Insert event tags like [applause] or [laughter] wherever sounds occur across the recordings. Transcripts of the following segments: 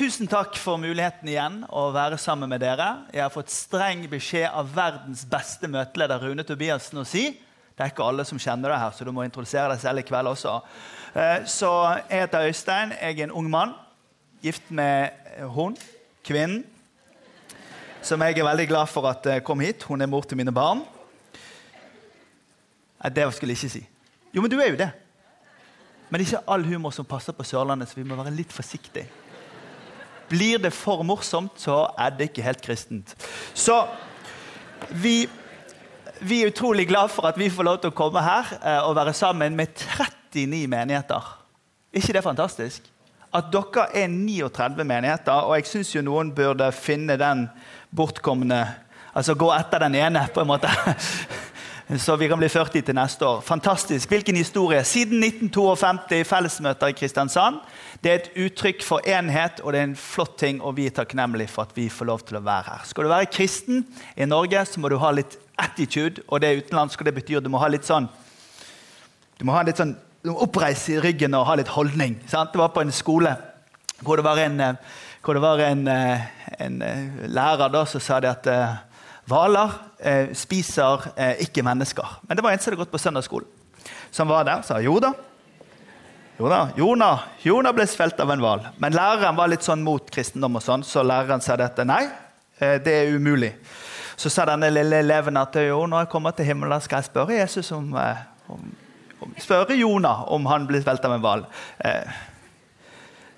tusen takk for muligheten igjen å være sammen med dere. Jeg har fått streng beskjed av verdens beste møteleder Rune Tobiassen å si det er ikke alle som kjenner deg her, så du må introdusere deg selv i kveld også. Eh, så jeg heter Øystein. Jeg er en ung mann. Gift med hun, kvinnen, som jeg er veldig glad for at eh, kom hit. Hun er mor til mine barn. Det skulle jeg ikke si. Jo, men du er jo det. Men ikke all humor som passer på Sørlandet, så vi må være litt forsiktige. Blir det for morsomt, så er det ikke helt kristent. Så vi, vi er utrolig glad for at vi får lov til å komme her eh, og være sammen med 39 menigheter. ikke det fantastisk? At dere er 39 menigheter, og jeg syns jo noen burde finne den bortkomne Altså gå etter den ene, på en måte. Så vi kan bli 40 til neste år. Fantastisk. Hvilken historie. Siden 1952 fellesmøter i Kristiansand. Det er et uttrykk for enhet, og det er en flott ting, og vi er takknemlige for at vi får lov til å være her. Skal du være kristen i Norge, så må du ha litt attitude, og det er utenlandsk, og det betyr du må ha litt sånn Du må ha litt sånn oppreis i ryggen og ha litt holdning. Sant? Det var på en skole hvor det var en, hvor det var en, en lærer da, som sa det at hvaler eh, spiser eh, ikke mennesker. Men det var en som hadde gått på søndagsskolen, som var der og sa jo da. Jona, Jona, ble svelget av en hval. Men læreren var litt sånn mot kristendom, og sånn, så læreren sa dette. Nei, eh, det er umulig. Så sa denne lille eleven at jo, når jeg kommer til himmelen, skal jeg spørre Jesus om, eh, om, om spørre Jona om han ble svelget av en hval. Eh,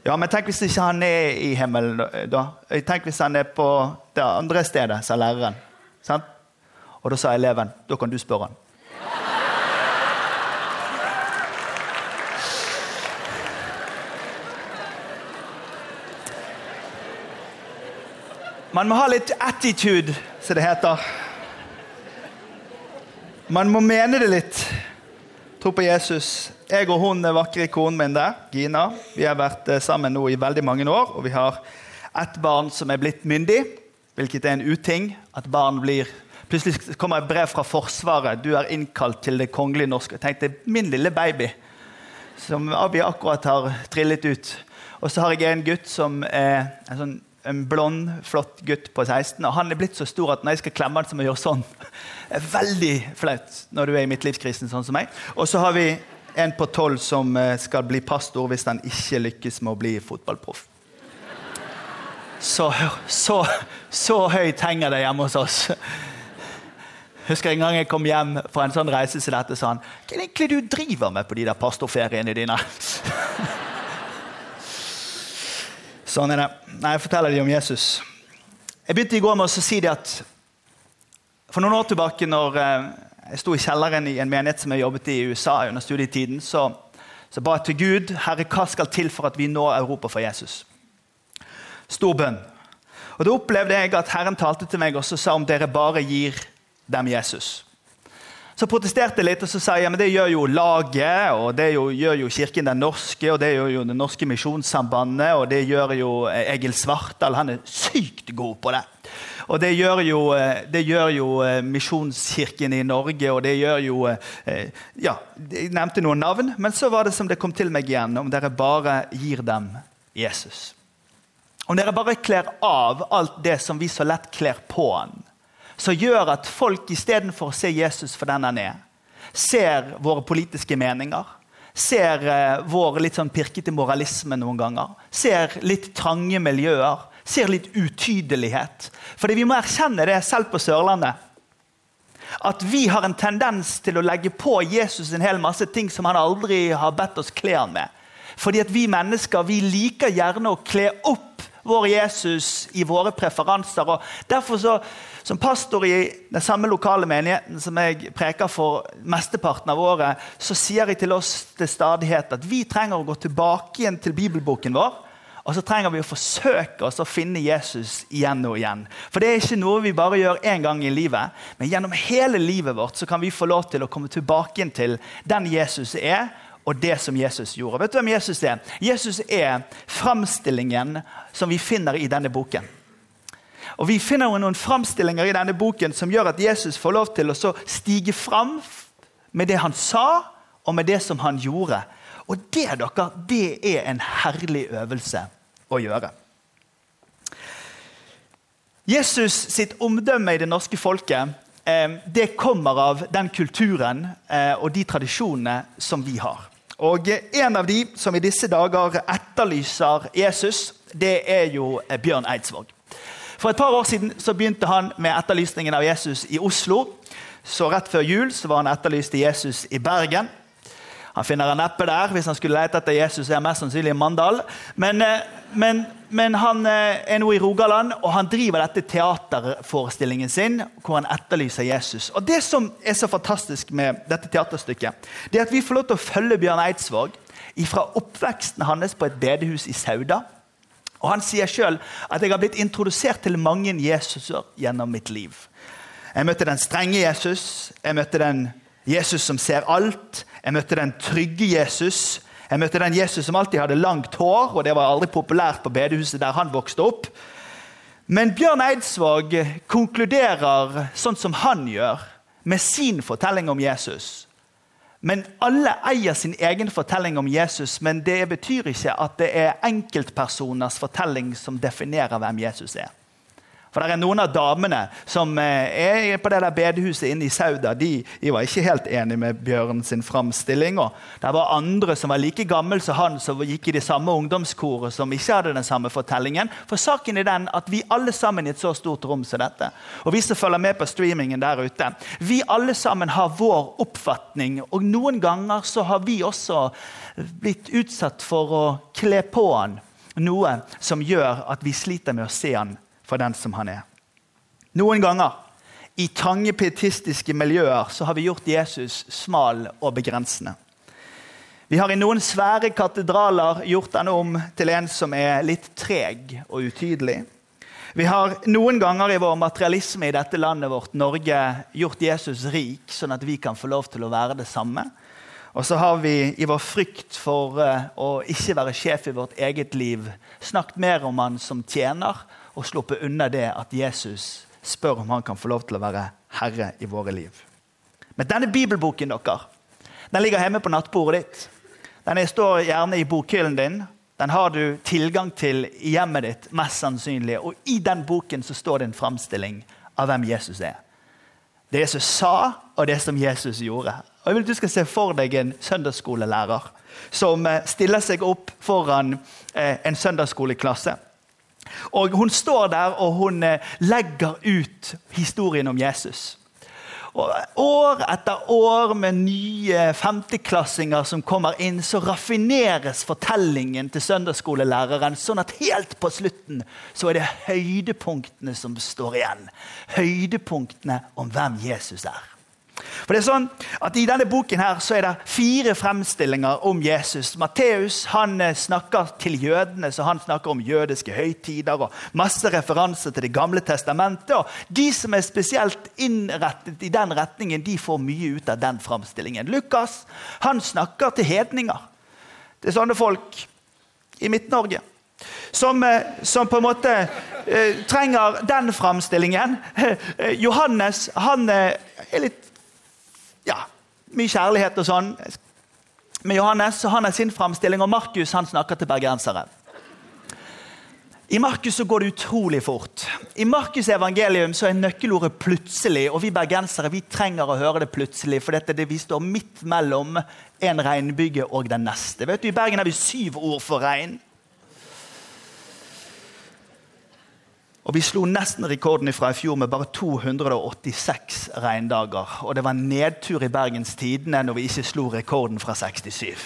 ja, men tenk hvis ikke han er i himmelen, da? Tenk hvis han er på det andre stedet, sa læreren. Sant? Og da sa eleven da kan du spørre han. Man må ha litt attitude, som det heter. Man må mene det litt. Tro på Jesus. Jeg og hun vakre konen min der, Gina, vi har vært eh, sammen nå i veldig mange år. Og vi har ett barn som er blitt myndig hvilket er en uting. At barn blir Plutselig kommer et brev fra Forsvaret. Du er innkalt til Det kongelige norske. Jeg tenkte, Min lille baby, som vi akkurat har trillet ut. Og så har jeg en gutt som er en, sånn, en blond, flott gutt på 16. Og han er blitt så stor at når jeg skal klemme han, så må jeg gjøre sånn. Det er veldig flaut når du er i midtlivskrisen sånn som meg. Og så har vi en på 12 som eh, skal bli pastor hvis han ikke lykkes med å bli fotballproff. Så, så, så høyt henger det hjemme hos oss. Husker En gang jeg kom hjem fra en sånn reise som dette, sa han Hva er det egentlig du driver med på de der pastorferiene dine? sånn er det. Nei, Jeg forteller dem om Jesus. Jeg begynte i går med å si det at for noen år tilbake, når eh, jeg sto i kjelleren i en menighet som jeg jobbet i i USA under studietiden, så, så ba jeg til Gud Herre, hva skal til for at vi når Europa for Jesus? Stor bønn. Og Da opplevde jeg at Herren talte til meg og sa om dere bare gir dem Jesus. Så protesterte jeg litt og så sa jeg, men det gjør jo laget, og det gjør jo Kirken Den norske, og det gjør jo Det norske misjonssambandet, og det gjør jo Egil Svartdal. Han er sykt god på det. Og det gjør jo, det gjør jo Misjonskirken i Norge, og det gjør jo Ja, jeg nevnte noen navn, men så var det som det kom til meg igjen, om dere bare gir dem Jesus. Om dere bare kler av alt det som vi så lett kler på han, som gjør at folk istedenfor å se Jesus for den han er, ser våre politiske meninger, ser eh, vår litt sånn pirkete moralisme noen ganger, ser litt trange miljøer, ser litt utydelighet. Fordi vi må erkjenne det selv på Sørlandet. At vi har en tendens til å legge på Jesus en hel masse ting som han aldri har bedt oss kle han med. Fordi at vi mennesker vi liker gjerne å kle opp vår Jesus i våre preferanser. og derfor så, Som pastor i den samme lokale menigheten som jeg preker for mesteparten av året, så sier jeg til oss til stadighet at vi trenger å gå tilbake igjen til bibelboken vår. Og så trenger vi å forsøke oss å finne Jesus igjen og igjen. For det er ikke noe vi bare gjør én gang i livet. Men gjennom hele livet vårt så kan vi få lov til å komme tilbake igjen til den Jesus er, og det som Jesus gjorde. Vet du hvem Jesus er? Jesus er framstillingen som vi finner i denne boken. Og Vi finner noen framstillinger i denne boken som gjør at Jesus får lov til å stige fram med det han sa, og med det som han gjorde. Og det dere, det er en herlig øvelse å gjøre. Jesus sitt omdømme i det norske folket eh, det kommer av den kulturen eh, og de tradisjonene som vi har. Og En av de som i disse dager etterlyser Jesus, det er jo eh, Bjørn Eidsvåg. For et par år siden så begynte han med etterlysningen av Jesus i Oslo. Så Rett før jul så var han etterlyst i Jesus i Bergen. Han finner han neppe der. Hvis han skulle lete etter Jesus, er han mest sannsynlig i Mandal. Men, eh, men, men, han eh, er nå i Rogaland, og han driver dette teaterforestillingen sin hvor han etterlyser Jesus. Og Det som er så fantastisk med dette teaterstykket, det er at vi får lov til å følge Bjørn Eidsvåg fra oppveksten hans på et bedehus i Sauda. Og Han sier sjøl at jeg har blitt introdusert til mange Jesuser gjennom mitt liv. Jeg møtte den strenge Jesus, jeg møtte den Jesus som ser alt. Jeg møtte den trygge Jesus. Jeg møtte den Jesus som alltid hadde langt hår, og det var aldri populært på bedehuset der han vokste opp. Men Bjørn Eidsvåg konkluderer sånn som han gjør, med sin fortelling om Jesus. Men Alle eier sin egen fortelling om Jesus, men det betyr ikke at det er enkeltpersoners fortelling som definerer hvem Jesus er. For det er noen av damene som eh, er på det der bedehuset inne i Sauda. De, de var ikke helt enig med Bjørn sin framstilling. Og det var andre som var like gammel som han, som gikk i det samme ungdomskoret, som ikke hadde den samme fortellingen. For saken er den at vi alle sammen i et så stort rom som dette, og vi som følger med på streamingen der ute, vi alle sammen har vår oppfatning. Og noen ganger så har vi også blitt utsatt for å kle på han noe som gjør at vi sliter med å se han for den som han er. Noen ganger i trange pietistiske miljøer så har vi gjort Jesus smal og begrensende. Vi har i noen svære katedraler gjort han om til en som er litt treg og utydelig. Vi har noen ganger i vår materialisme i dette landet vårt, Norge, gjort Jesus rik, sånn at vi kan få lov til å være det samme. Og så har vi i vår frykt for eh, å ikke være sjef i vårt eget liv snakket mer om han som tjener og sluppet unna det at Jesus spør om han kan få lov til å være herre i våre liv. Men denne bibelboken dere, den ligger hjemme på nattbordet ditt. Den står gjerne i bokhyllen din. Den har du tilgang til i hjemmet ditt, mest sannsynlig. Og i den boken så står det en framstilling av hvem Jesus er. Det Jesus sa, og det som Jesus gjorde. Og jeg vil at Du skal se for deg en søndagsskolelærer som eh, stiller seg opp foran eh, en søndagsskoleklasse. Og Hun står der og hun eh, legger ut historien om Jesus. Og År etter år med nye femteklassinger som kommer inn, så raffineres fortellingen til søndagsskolelæreren, sånn at helt på slutten så er det høydepunktene som står igjen. Høydepunktene om hvem Jesus er. For det er sånn at I denne boken her så er det fire fremstillinger om Jesus. Matteus han eh, snakker til jødene, så han snakker om jødiske høytider og masse referanser til Det gamle testamentet. og De som er spesielt innrettet i den retningen, de får mye ut av den fremstillingen. Lukas han snakker til hedninger. Det er sånne folk i Midt-Norge. Som, eh, som, på en måte eh, trenger den framstillingen. Eh, [laughs] Johannes han eh, er litt ja, mye kjærlighet og sånn. Med Johannes han er sin framstilling, og Markus han snakker til bergensere. I Markus så går det utrolig fort. I Markus' evangelium så er nøkkelordet 'plutselig'. og Vi bergensere vi trenger å høre det plutselig, for dette er det vi står midt mellom en regnbyge og den neste. Vet du, I Bergen har vi syv ord for regn. Og Vi slo nesten rekorden fra i fjor med bare 286 regndager. Og det var nedtur i Bergens Tidende når vi ikke slo rekorden fra 67.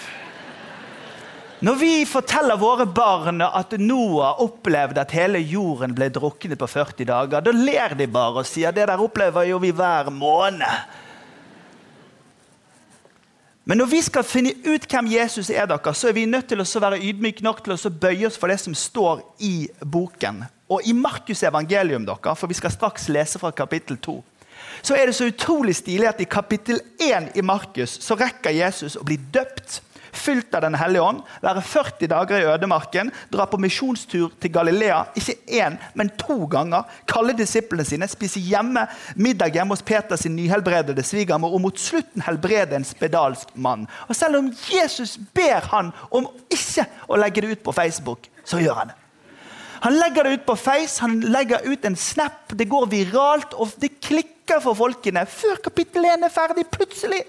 Når vi forteller våre barn at Noah opplevde at hele jorden ble druknet på 40 dager, da ler de bare og sier det der opplever jo vi hver måned. Men når vi skal finne ut hvem Jesus er, dere, så er vi nødt til å være ydmyke nok til å bøye oss for det som står i boken. Og i Markus' evangelium, dere, for vi skal straks lese fra kapittel 2, så er det så utrolig stilig at i kapittel 1 i Markus så rekker Jesus å bli døpt, fylt av Den hellige ånd, være 40 dager i ødemarken, dra på misjonstur til Galilea, ikke én, men to ganger, kalle disiplene sine, spise hjemme, middag hjemme hos Peter sin nyhelbredede svigermor, og mot slutten helbrede en spedalsk mann. Og Selv om Jesus ber han om ikke å legge det ut på Facebook, så gjør han det. Han legger det ut på Face, han legger ut en snap. Det går viralt, og det klikker for folkene før kapittel 1 er ferdig. Plutselig.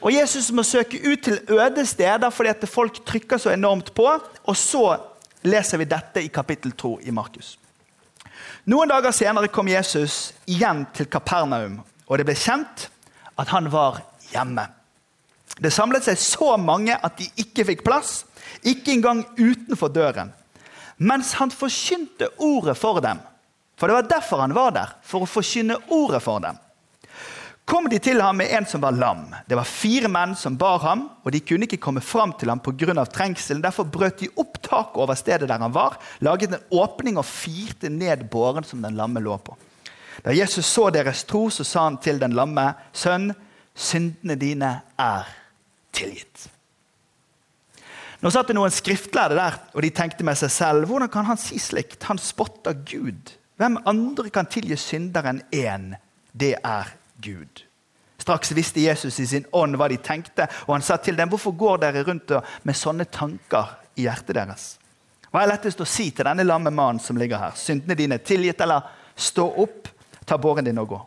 Og Jesus må søke ut til øde steder fordi at folk trykker så enormt på. Og så leser vi dette i kapittel 2 i Markus. Noen dager senere kom Jesus igjen til Kapernaum, og det ble kjent at han var hjemme. Det samlet seg så mange at de ikke fikk plass, ikke engang utenfor døren. Mens han forkynte ordet for dem. For det var derfor han var der, for å forkynne ordet for dem. Kom de til ham med en som var lam. Det var fire menn som bar ham, og de kunne ikke komme fram til ham pga. trengselen. Derfor brøt de opp taket over stedet der han var, laget en åpning og firte ned båren som den lamme lå på. Da Jesus så deres tro, så sa han til den lamme, sønn, syndene dine er tilgitt. Nå satt det noen skriftlærde der, og de tenkte med seg selv hvordan kan han si slikt? Han spotter Gud. Hvem andre kan tilgi synderen én? Det er Gud. Straks visste Jesus i sin ånd hva de tenkte, og han sa til dem, hvorfor går dere rundt med sånne tanker i hjertet deres? Hva er lettest å si til denne lamme mannen som ligger her? Syndene dine er tilgitt, eller stå opp, ta båren din og gå.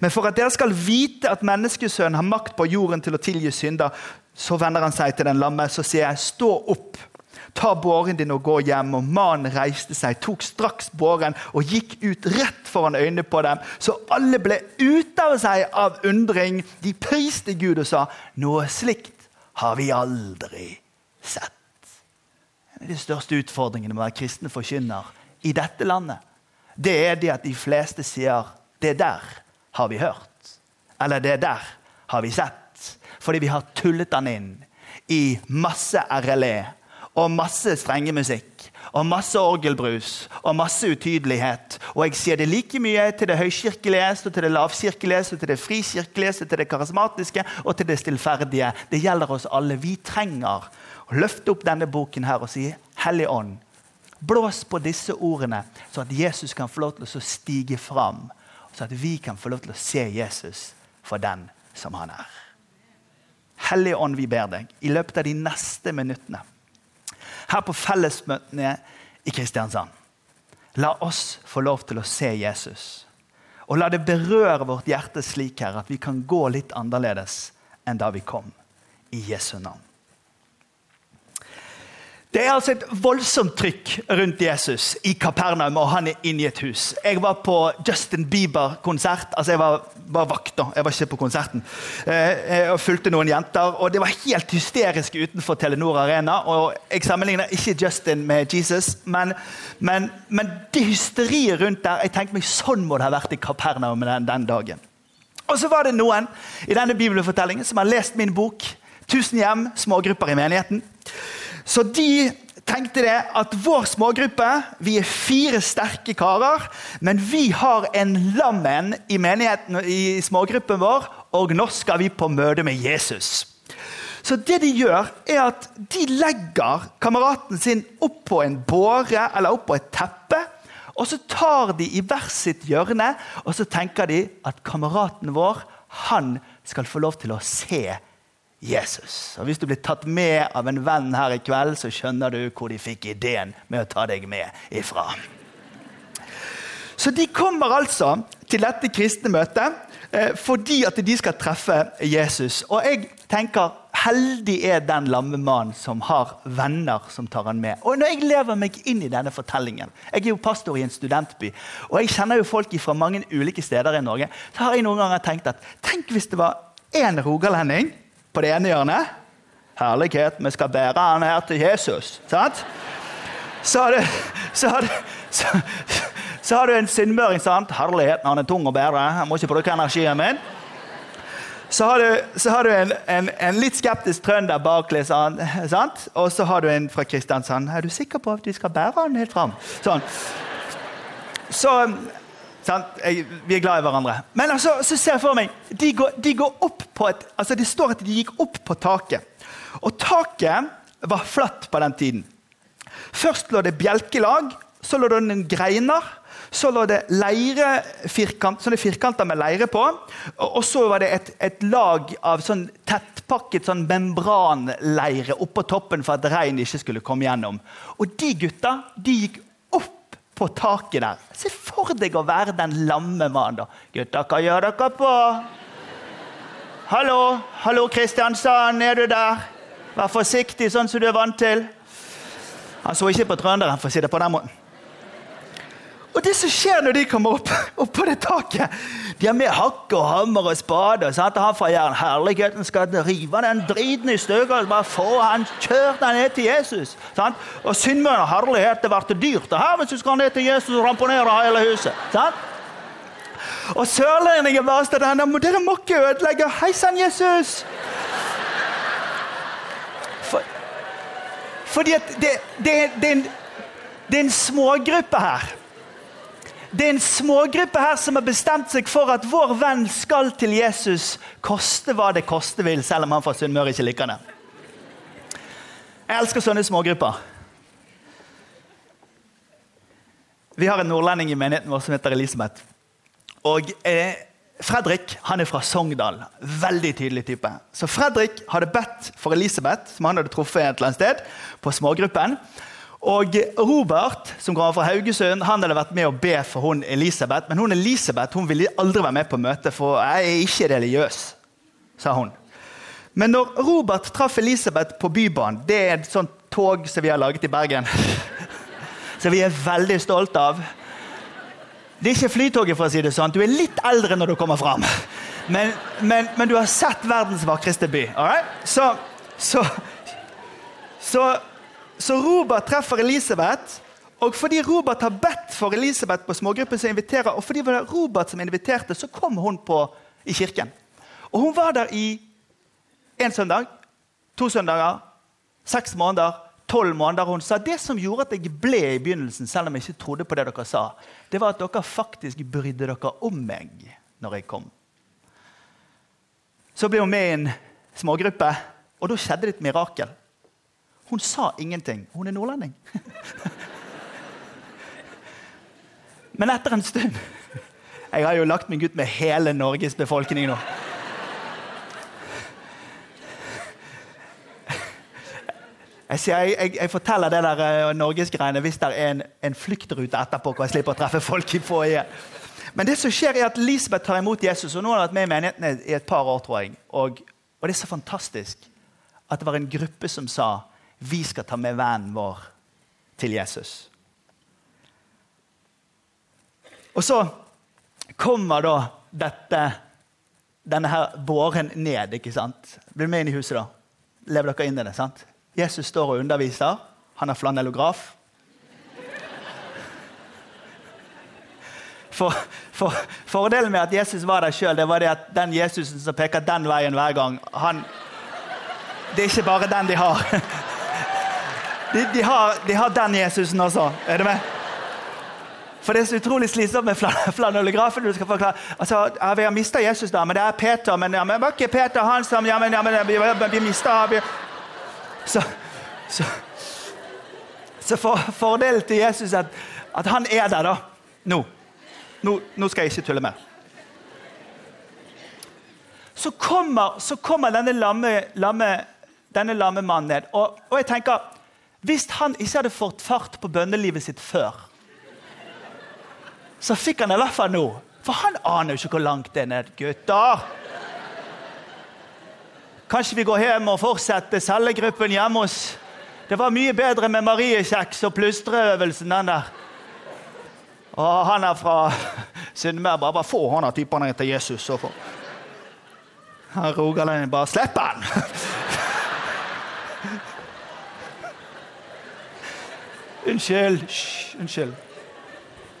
Men for at dere skal vite at menneskesønnen har makt på jorden til å tilgi synder, så vender han seg til den lamme så sier jeg, stå opp, ta båren din og gå hjem. Og mannen reiste seg, tok straks båren og gikk ut rett foran øynene på dem. Så alle ble ute av seg av undring. De priste Gud og sa, noe slikt har vi aldri sett. En av de største utfordringene med å være kristen forkynner i dette landet, det er det at de fleste sier det der har vi hørt. Eller det der har vi sett. Fordi vi har tullet den inn i masse RLE og masse strengemusikk og masse orgelbrus og masse utydelighet. Og jeg sier det like mye til det høykirkelige, og til det lavkirkelige, og til det frikirkelige, til det karismatiske og til det stillferdige. Det gjelder oss alle. Vi trenger å løfte opp denne boken her og si Hellig ånd, blås på disse ordene, så at Jesus kan få lov til å stige fram så at vi kan få lov til å se Jesus for den som han er. Hellige Ånd, vi ber deg i løpet av de neste minuttene her på fellesmøtene i Kristiansand. La oss få lov til å se Jesus. Og la det berøre vårt hjerte slik her at vi kan gå litt annerledes enn da vi kom. I Jesu navn. Det er altså et voldsomt trykk rundt Jesus i Kapernaum, og han er inne i et hus. Jeg var på Justin Bieber-konsert. altså Jeg var, var vakt, da. Jeg var ikke på konserten. Eh, og fulgte noen jenter, og det var helt hysterisk utenfor Telenor Arena. og Jeg sammenligner ikke Justin med Jesus, men, men, men det hysteriet rundt der jeg tenkte meg, Sånn må det ha vært i Kapernaum den, den dagen. Og så var det noen i denne bibelfortellingen som har lest min bok 'Tusen hjem, smågrupper i menigheten'. Så de tenkte det at vår smågruppe vi er fire sterke karer, men vi har en lammen i menigheten i smågruppen vår, og nå skal vi på møte med Jesus. Så det de gjør, er at de legger kameraten sin opp på en båre eller opp på et teppe. Og så tar de i hvert sitt hjørne og så tenker de at kameraten vår han skal få lov til å se Jesus. Og Hvis du blir tatt med av en venn her i kveld, så skjønner du hvor de fikk ideen med å ta deg med ifra. Så de kommer altså til dette kristne møtet eh, fordi at de skal treffe Jesus. Og jeg tenker heldig er den lamme mannen som har venner som tar han med. Og når jeg lever meg inn i denne fortellingen Jeg er jo pastor i en studentby, og jeg kjenner jo folk fra mange ulike steder i Norge. Så har jeg noen ganger tenkt at tenk hvis det var én rogalending på det ene hjørnet. Herlighet, vi skal bære han her til Jesus. Sant? Så har du, så har du, så, så har du en sunnmøring. herlighet, han er tung å bære. Jeg må ikke bruke energien min. Så har du, så har du en, en, en, litt skeptisk trønder bak. Sant? Og så har du en fra Kristiansand. Er du sikker på at vi skal bære han helt fram? Sånn. Så jeg, vi er glad i hverandre. Men altså, så ser jeg for meg de går, de går, opp på et, altså Det står at de gikk opp på taket. Og taket var flatt på den tiden. Først lå det bjelkelag, så lå det en greiner. Så lå det leirefirkant, sånne firkanter med leire på. Og, og så var det et, et, lag av sånn tettpakket sånn membranleire oppå toppen for at regn ikke skulle komme gjennom. Og de gutta de gikk opp på taket der. Se for deg å være den lamme mannen. da. Gutta, hva gjør dere på? Hallo, hallo Kristiansand, er du der? Vær forsiktig, sånn som du er vant til. Han så ikke på trønderen, for å si det på den måten. Og det som skjer når de kommer opp, opp på det taket De har med hakk og hammer og spade. Sant? Og han fra Jæren herligheten skal rive den driten i stykker. Bare få han kjørt den ned til Jesus. Sant? Og Sunnmøre herlighet, det ble dyrt det her hvis du skal ned til Jesus og ramponere hele huset. Sant? Og sørlendingen bare står der Dere må ikke ødelegge. Hei sann, Jesus! For, fordi at det, det, det, en, det er en smågruppe her. Det er en smågruppe her som har bestemt seg for at vår venn skal til Jesus, koste hva det koste vil, selv om han fra Sunnmøre ikke liker det. Jeg elsker sånne smågrupper. Vi har en nordlending i menigheten vår som heter Elisabeth. Og eh, Fredrik han er fra Sogndal. Veldig tydelig type. Så Fredrik hadde bedt for Elisabeth, som han hadde truffet et eller annet sted, på smågruppen. Og Robert, som kommer fra Haugesund, han hadde vært med å be for hun Elisabeth. Men hun Elisabeth hun ville aldri være med på møtet, for jeg er ikke religiøs. sa hun. Men når Robert traff Elisabeth på Bybanen Det er et sånt tog som vi har laget i Bergen. [laughs] Som vi er veldig stolt av. Det er ikke Flytoget, for å si det sånn. Du er litt eldre når du kommer fram. Men, men, men du har sett verdens vakreste by. Så, så, så så Robert treffer Elisabeth. Og fordi Robert har bedt for Elisabeth på smågruppen som inviterer, og fordi det var Robert som inviterte, så kom hun på, i kirken. Og Hun var der i én søndag, to søndager, seks måneder, tolv måneder. Hun sa det som gjorde at jeg ble i begynnelsen, selv om jeg ikke trodde på det dere sa, det var at dere faktisk brydde dere om meg når jeg kom. Så ble hun med i en smågruppe, og da skjedde det et mirakel. Hun sa ingenting. Hun er nordlending. Men etter en stund Jeg har jo lagt meg ut med hele Norges befolkning nå. Jeg, jeg, jeg, jeg forteller det der uh, norgesgreiene hvis det er en, en fluktrute etterpå. hvor jeg slipper å treffe folk i forrige. Men det som skjer er at Lisbeth tar imot Jesus. og Nå har hun vært med i menigheten i et par år. tror jeg. Og, og det er så fantastisk at det var en gruppe som sa vi skal ta med vennen vår til Jesus. Og så kommer da dette, denne her båren ned. ikke sant? Blir med inn i huset, da. Lever dere inn i det? sant? Jesus står og underviser. Han er flanellograf. For, for, fordelen med at Jesus var der sjøl, var det at den Jesusen som peker den veien hver gang han, Det er ikke bare den de har. De, de, har, de har, den Jesusen også. Er du med? For det er så utrolig slitsomt med flanellografen. du skal forklare. Altså, ja, Vi har mista Jesus, da, men det er Peter. Men, ja, men var ikke Peter han som ja, men, ja, men, vi, vi mista vi... Så, så, så for, fordelen til Jesus er at, at han er der da. Nå. Nå, nå skal jeg ikke tulle mer. Så kommer, så kommer denne lamme, lamme, denne lamme mannen ned. Og, og jeg tenker hvis han ikke hadde fått fart på bønnelivet sitt før, så fikk han det i hvert fall nå. For han aner jo ikke hvor langt det er ned. Gutter! Kanskje vi går hjem og fortsetter cellegruppen hjemme hos Det var mye bedre med mariekjeks og plystreøvelsen, den der. Og han er fra Sunnmøre. Bare, bare få han av typene til Jesus. Så får. Rogaland bare Slipp han! Unnskyld. Shh, unnskyld.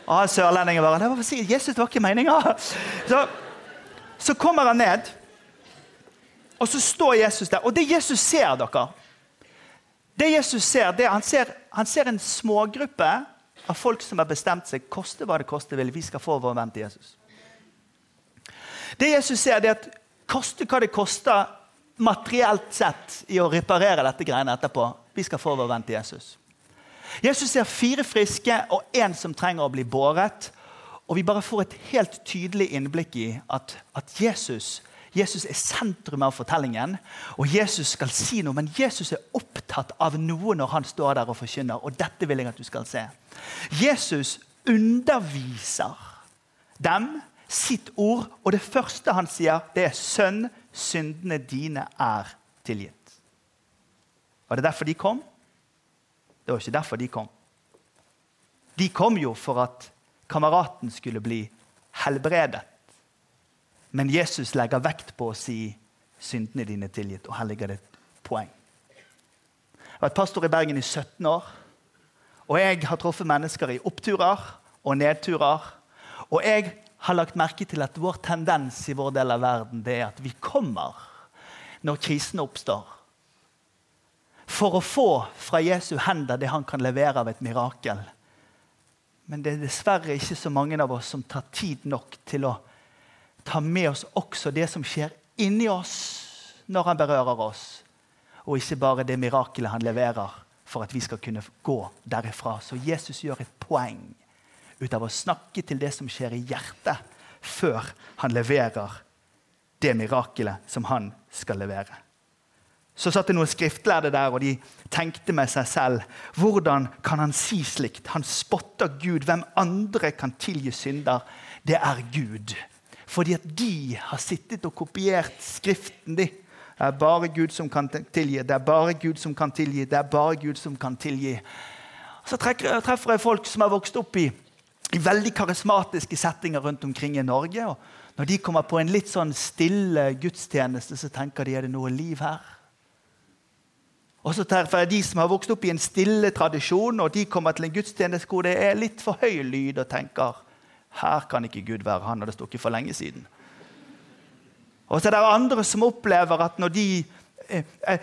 Ah, Sørlendinger bare det var Jesus, det var ikke meninga. [laughs] Så, så kommer han ned, og så står Jesus der. Og det Jesus ser, dere Det Jesus ser, det han ser, han ser en smågruppe av folk som har bestemt seg koste hva det koste vil. Vi skal få vår venn til Jesus. Det Jesus ser, det er at koste hva det koster materielt sett i å reparere dette greiene etterpå, vi skal få vår venn til Jesus. Jesus ser fire friske og én som trenger å bli båret. Og vi bare får et helt tydelig innblikk i at, at Jesus Jesus er sentrum av fortellingen. Og Jesus skal si noe, men Jesus er opptatt av noe når han står der og forkynner. Og dette vil jeg at du skal se. Jesus underviser dem sitt ord, og det første han sier, det er 'Sønn, syndene dine er tilgitt'. Var det derfor de kom? Det var ikke derfor de kom. De kom jo for at kameraten skulle bli helbredet. Men Jesus legger vekt på å si 'syndene dine tilgitt', og her ligger det et poeng. Jeg har vært pastor i Bergen i 17 år, og jeg har truffet mennesker i oppturer og nedturer. Og jeg har lagt merke til at vår tendens i vår del av verden det er at vi kommer når krisene oppstår for å få fra Jesu hender det han kan levere av et mirakel. Men det er dessverre ikke så mange av oss som tar tid nok til å ta med oss også det som skjer inni oss når han berører oss, og ikke bare det mirakelet han leverer for at vi skal kunne gå derifra. Så Jesus gjør et poeng ut av å snakke til det som skjer i hjertet, før han leverer det mirakelet som han skal levere. Så satt det noen skriftlærde der, og de tenkte med seg selv hvordan kan han si slikt? Han spotter Gud. Hvem andre kan tilgi synder? Det er Gud. Fordi at de har sittet og kopiert Skriften. de. Det er bare Gud som kan tilgi. Det er bare Gud som kan tilgi. Det er bare Gud som kan tilgi. Så treffer jeg folk som har vokst opp i, i veldig karismatiske settinger rundt omkring i Norge. og Når de kommer på en litt sånn stille gudstjeneste, så tenker de er det noe liv her. Og så treffer jeg de som har vokst opp i en stille tradisjon, og de kommer til en gudstjeneste hvor det er litt for høy lyd, og tenker her kan ikke Gud være. Han hadde stukket for lenge siden. Og så er det andre som opplever at når de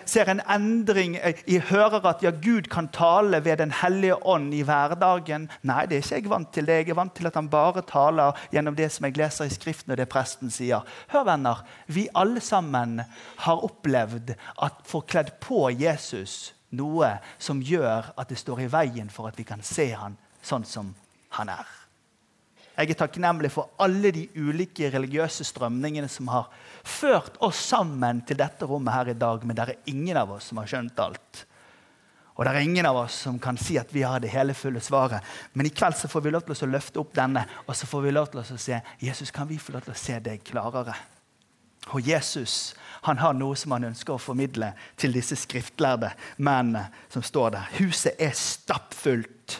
ser en endring, jeg hører at ja, Gud kan tale ved Den hellige ånd i hverdagen. Nei, det er ikke jeg vant til. det. Jeg er vant til at han bare taler gjennom det som jeg leser i Skriften og det presten sier. Hør, venner. Vi alle sammen har opplevd at får kledd på Jesus noe som gjør at det står i veien for at vi kan se han sånn som han er. Jeg er takknemlig for alle de ulike religiøse strømningene som har ført oss sammen til dette rommet her i dag, men det er ingen av oss som har skjønt alt. Og det er ingen av oss som kan si at vi har det hele fulle svaret. Men i kveld så får vi lov til å løfte opp denne, og så får vi lov til å se Jesus, kan vi få lov til å se deg klarere? Og Jesus han har noe som han ønsker å formidle til disse skriftlærde mennene som står der. Huset er stappfullt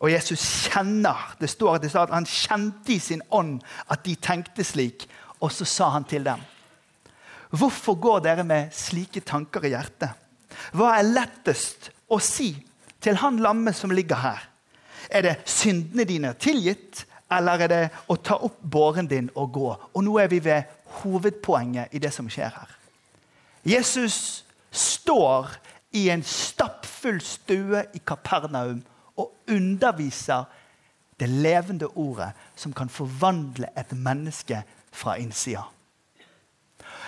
og Jesus kjenner Det står at han kjente i sin ånd at de tenkte slik. Og så sa han til dem, 'Hvorfor går dere med slike tanker i hjertet?' 'Hva er lettest å si til han lamme som ligger her?' 'Er det syndene dine tilgitt, eller er det å ta opp båren din og gå?' Og nå er vi ved hovedpoenget i det som skjer her. Jesus står i en stappfull stue i Kapernaum og underviser det levende ordet som kan forvandle et menneske fra innsida.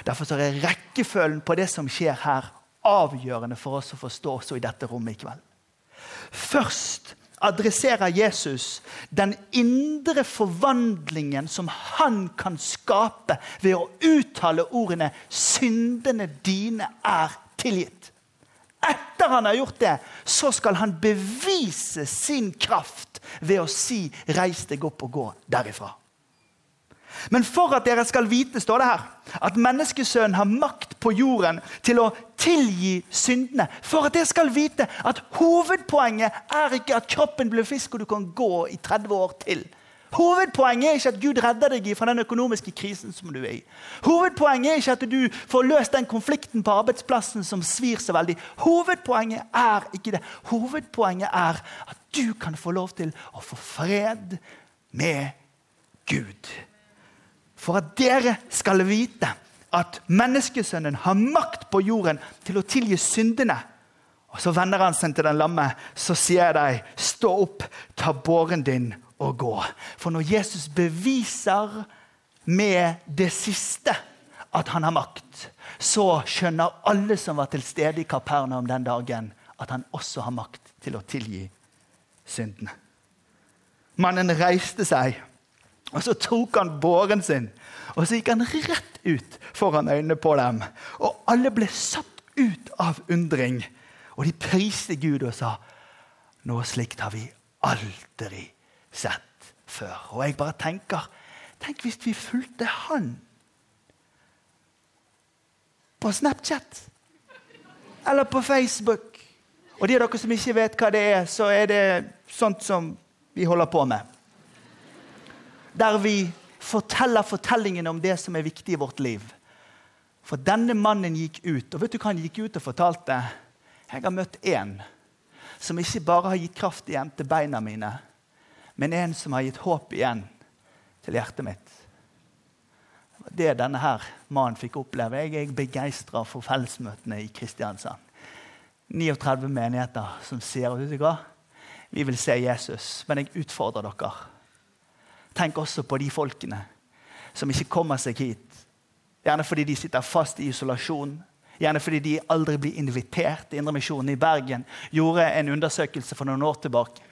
Derfor er rekkefølgen på det som skjer her, avgjørende for oss å forstå også i dette rommet i kveld. Først adresserer Jesus den indre forvandlingen som han kan skape ved å uttale ordene 'Syndene dine er tilgitt'. Etter han har gjort det, så skal han bevise sin kraft ved å si 'reis deg opp og gå derifra'. Men for at dere skal vite, står det her, at menneskesønnen har makt på jorden til å tilgi syndene. For at dere skal vite at hovedpoenget er ikke at kroppen blir fisk og du kan gå i 30 år til. Hovedpoenget er ikke at Gud redder deg fra den økonomiske krisen som du er i. Hovedpoenget er ikke at du får løst den konflikten på arbeidsplassen som svir så veldig. Hovedpoenget er ikke det. Hovedpoenget er at du kan få lov til å få fred med Gud. For at dere skal vite at menneskesønnen har makt på jorden til å tilgi syndene. Og Så vender han seg til den lamme. Så sier jeg deg, stå opp, ta båren din å gå. For når Jesus beviser med det siste at han har makt, så skjønner alle som var til stede i Kapernaum den dagen, at han også har makt til å tilgi syndene. Mannen reiste seg Og så tok han båren sin, og så gikk han rett ut foran øynene på dem. Og alle ble satt ut av undring, og de priste Gud og sa noe slikt har vi aldri sett før. Og jeg bare tenker Tenk hvis vi fulgte han på Snapchat eller på Facebook. Og de av dere som ikke vet hva det er, så er det sånt som vi holder på med. Der vi forteller fortellingen om det som er viktig i vårt liv. For denne mannen gikk ut, og vet du hva han gikk ut og fortalte? Jeg har møtt en som ikke bare har gitt kraft igjen til beina mine, men en som har gitt håp igjen til hjertet mitt. Det denne her mannen fikk oppleve. Jeg er begeistra for fellesmøtene i Kristiansand. 39 menigheter som sier vet du hva? vi vil se Jesus, men jeg utfordrer dere. Tenk også på de folkene som ikke kommer seg hit. Gjerne fordi de sitter fast i isolasjon. Gjerne fordi de aldri blir invitert. Indremisjonen i Bergen gjorde en undersøkelse for noen år tilbake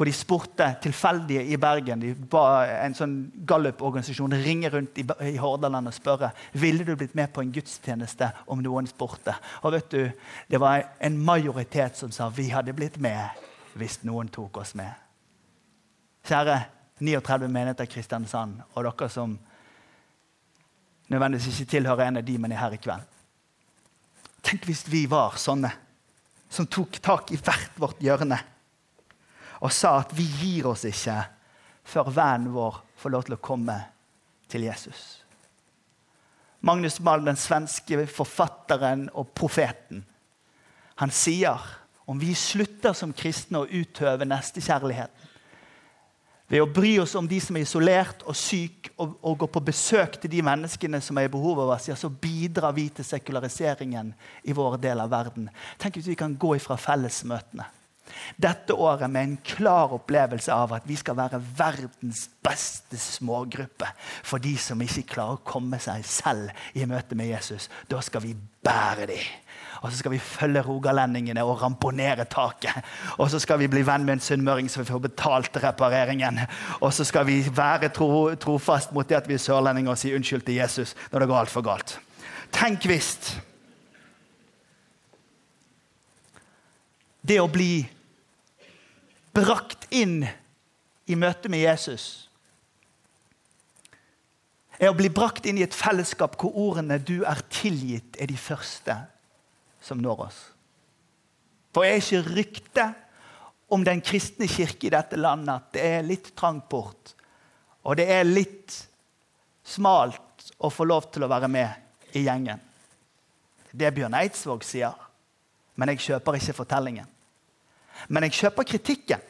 hvor de spurte tilfeldige i Bergen de ba En sånn Gallup-organisasjon ringe rundt i, i Hordaland og spørre ville du blitt med på en gudstjeneste om noen spurte. Og vet du, Det var en majoritet som sa vi hadde blitt med hvis noen tok oss med. Kjære 39 menigheter Kristiansand og dere som nødvendigvis ikke tilhører en av de, men er her i kveld. Tenk hvis vi var sånne som tok tak i hvert vårt hjørne og sa at vi gir oss ikke før vennen vår får lov til å komme til Jesus. Magnus Malm, den svenske forfatteren og profeten, han sier om vi slutter som kristne å utøve nestekjærligheten ved å bry oss om de som er isolert og syke, og, og gå på besøk til de menneskene som er i behov av oss, ja, så bidrar vi til sekulariseringen i vår del av verden. Tenk hvis vi kan gå ifra fellesmøtene dette året med en klar opplevelse av at vi skal være verdens beste smågruppe for de som ikke klarer å komme seg selv i møte med Jesus. Da skal vi bære dem. Og så skal vi følge rogalendingene og ramponere taket. Og så skal vi bli venn med en sunnmøring vi får betalt repareringen. Og så skal vi være tro, trofast mot det at vi er sørlendinger og si unnskyld til Jesus når det går altfor galt. Tenk hvis det å bli brakt inn i møte med Jesus er å bli brakt inn i et fellesskap hvor ordene 'du er tilgitt' er de første som når oss. For er ikke ryktet om den kristne kirke i dette landet at det er litt trang port, og det er litt smalt å få lov til å være med i gjengen? Det Bjørn Eidsvåg sier, men jeg kjøper ikke fortellingen. Men jeg kjøper kritikken.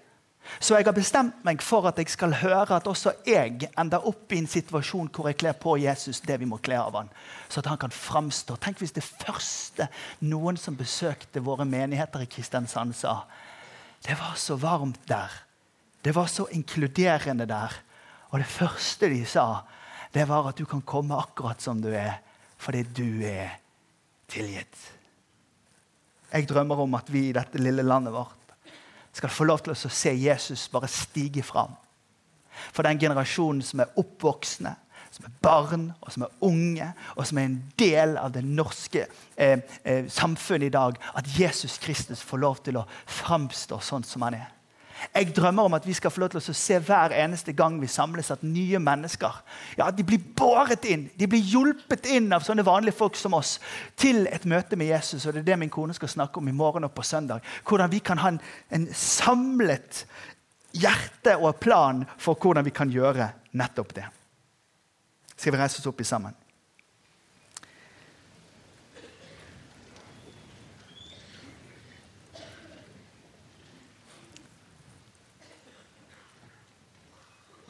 Så jeg har bestemt meg for at jeg skal høre at også jeg ender opp i en situasjon hvor jeg kler på Jesus det vi må kle av han, så at han kan framstå. Tenk hvis det første noen som besøkte våre menigheter i Kristiansand, sa det var så varmt der. Det var så inkluderende der. Og det første de sa, det var at du kan komme akkurat som du er, fordi du er tilgitt. Jeg drømmer om at vi i dette lille landet vårt skal få lov til å se Jesus bare stige fram. For den generasjonen som er oppvoksne, som er barn og som er unge, og som er en del av det norske eh, eh, samfunnet i dag, at Jesus Kristus får lov til å framstå sånn som han er. Jeg drømmer om at vi skal få lov til å se hver eneste gang vi samles, at nye mennesker ja, de blir båret inn, de blir hjulpet inn av sånne vanlige folk som oss til et møte med Jesus. og Det er det min kone skal snakke om i morgen og på søndag. Hvordan vi kan ha en, en samlet hjerte og plan for hvordan vi kan gjøre nettopp det. Skal vi reise oss opp i sammen?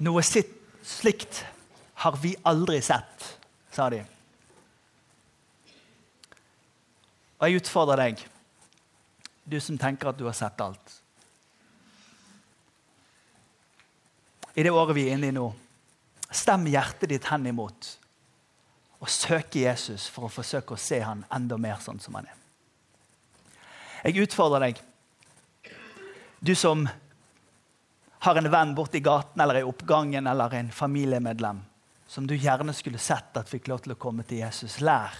Noe slikt har vi aldri sett, sa de. Og jeg utfordrer deg, du som tenker at du har sett alt. I det året vi er inne i nå, stem hjertet ditt hen imot og søke Jesus for å forsøke å se han enda mer sånn som han er. Jeg utfordrer deg, du som har en venn borti gaten eller i oppgangen eller en familiemedlem som du gjerne skulle sett at fikk lov til å komme til Jesus. Lær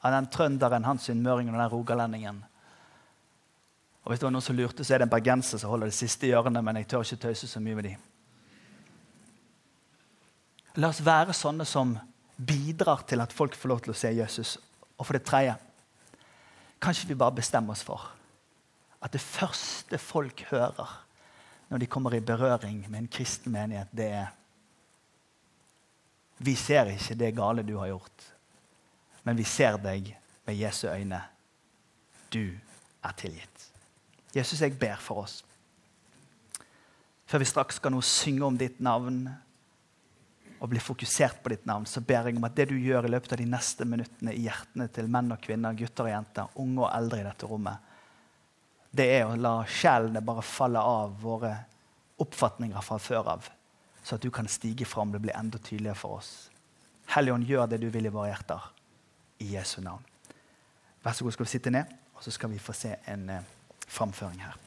av den trønderen, han sunnmøringen og den rogalendingen. Og hvis det var noen som lurte, så er det en bergenser som holder det siste hjørnet, men jeg tør ikke tøyse så mye med de. La oss være sånne som bidrar til at folk får lov til å se Jesus. Og for det tredje kanskje vi bare bestemmer oss for at det første folk hører når de kommer i berøring med en kristen menighet, det er Vi ser ikke det gale du har gjort, men vi ser deg med Jesu øyne. Du er tilgitt. Jesus, jeg ber for oss. Før vi straks skal nå synge om ditt navn og bli fokusert på ditt navn, så ber jeg om at det du gjør i løpet av de neste minuttene i hjertene til menn og kvinner, gutter og jenter, unge og eldre i dette rommet, det er å la sjelene bare falle av våre oppfatninger fra før av, så at du kan stige fram. Det blir enda tydeligere for oss. Helligånd, gjør det du vil i våre hjerter. I Jesu navn. Vær så god, skal vi sitte ned, og så skal vi få se en eh, framføring her.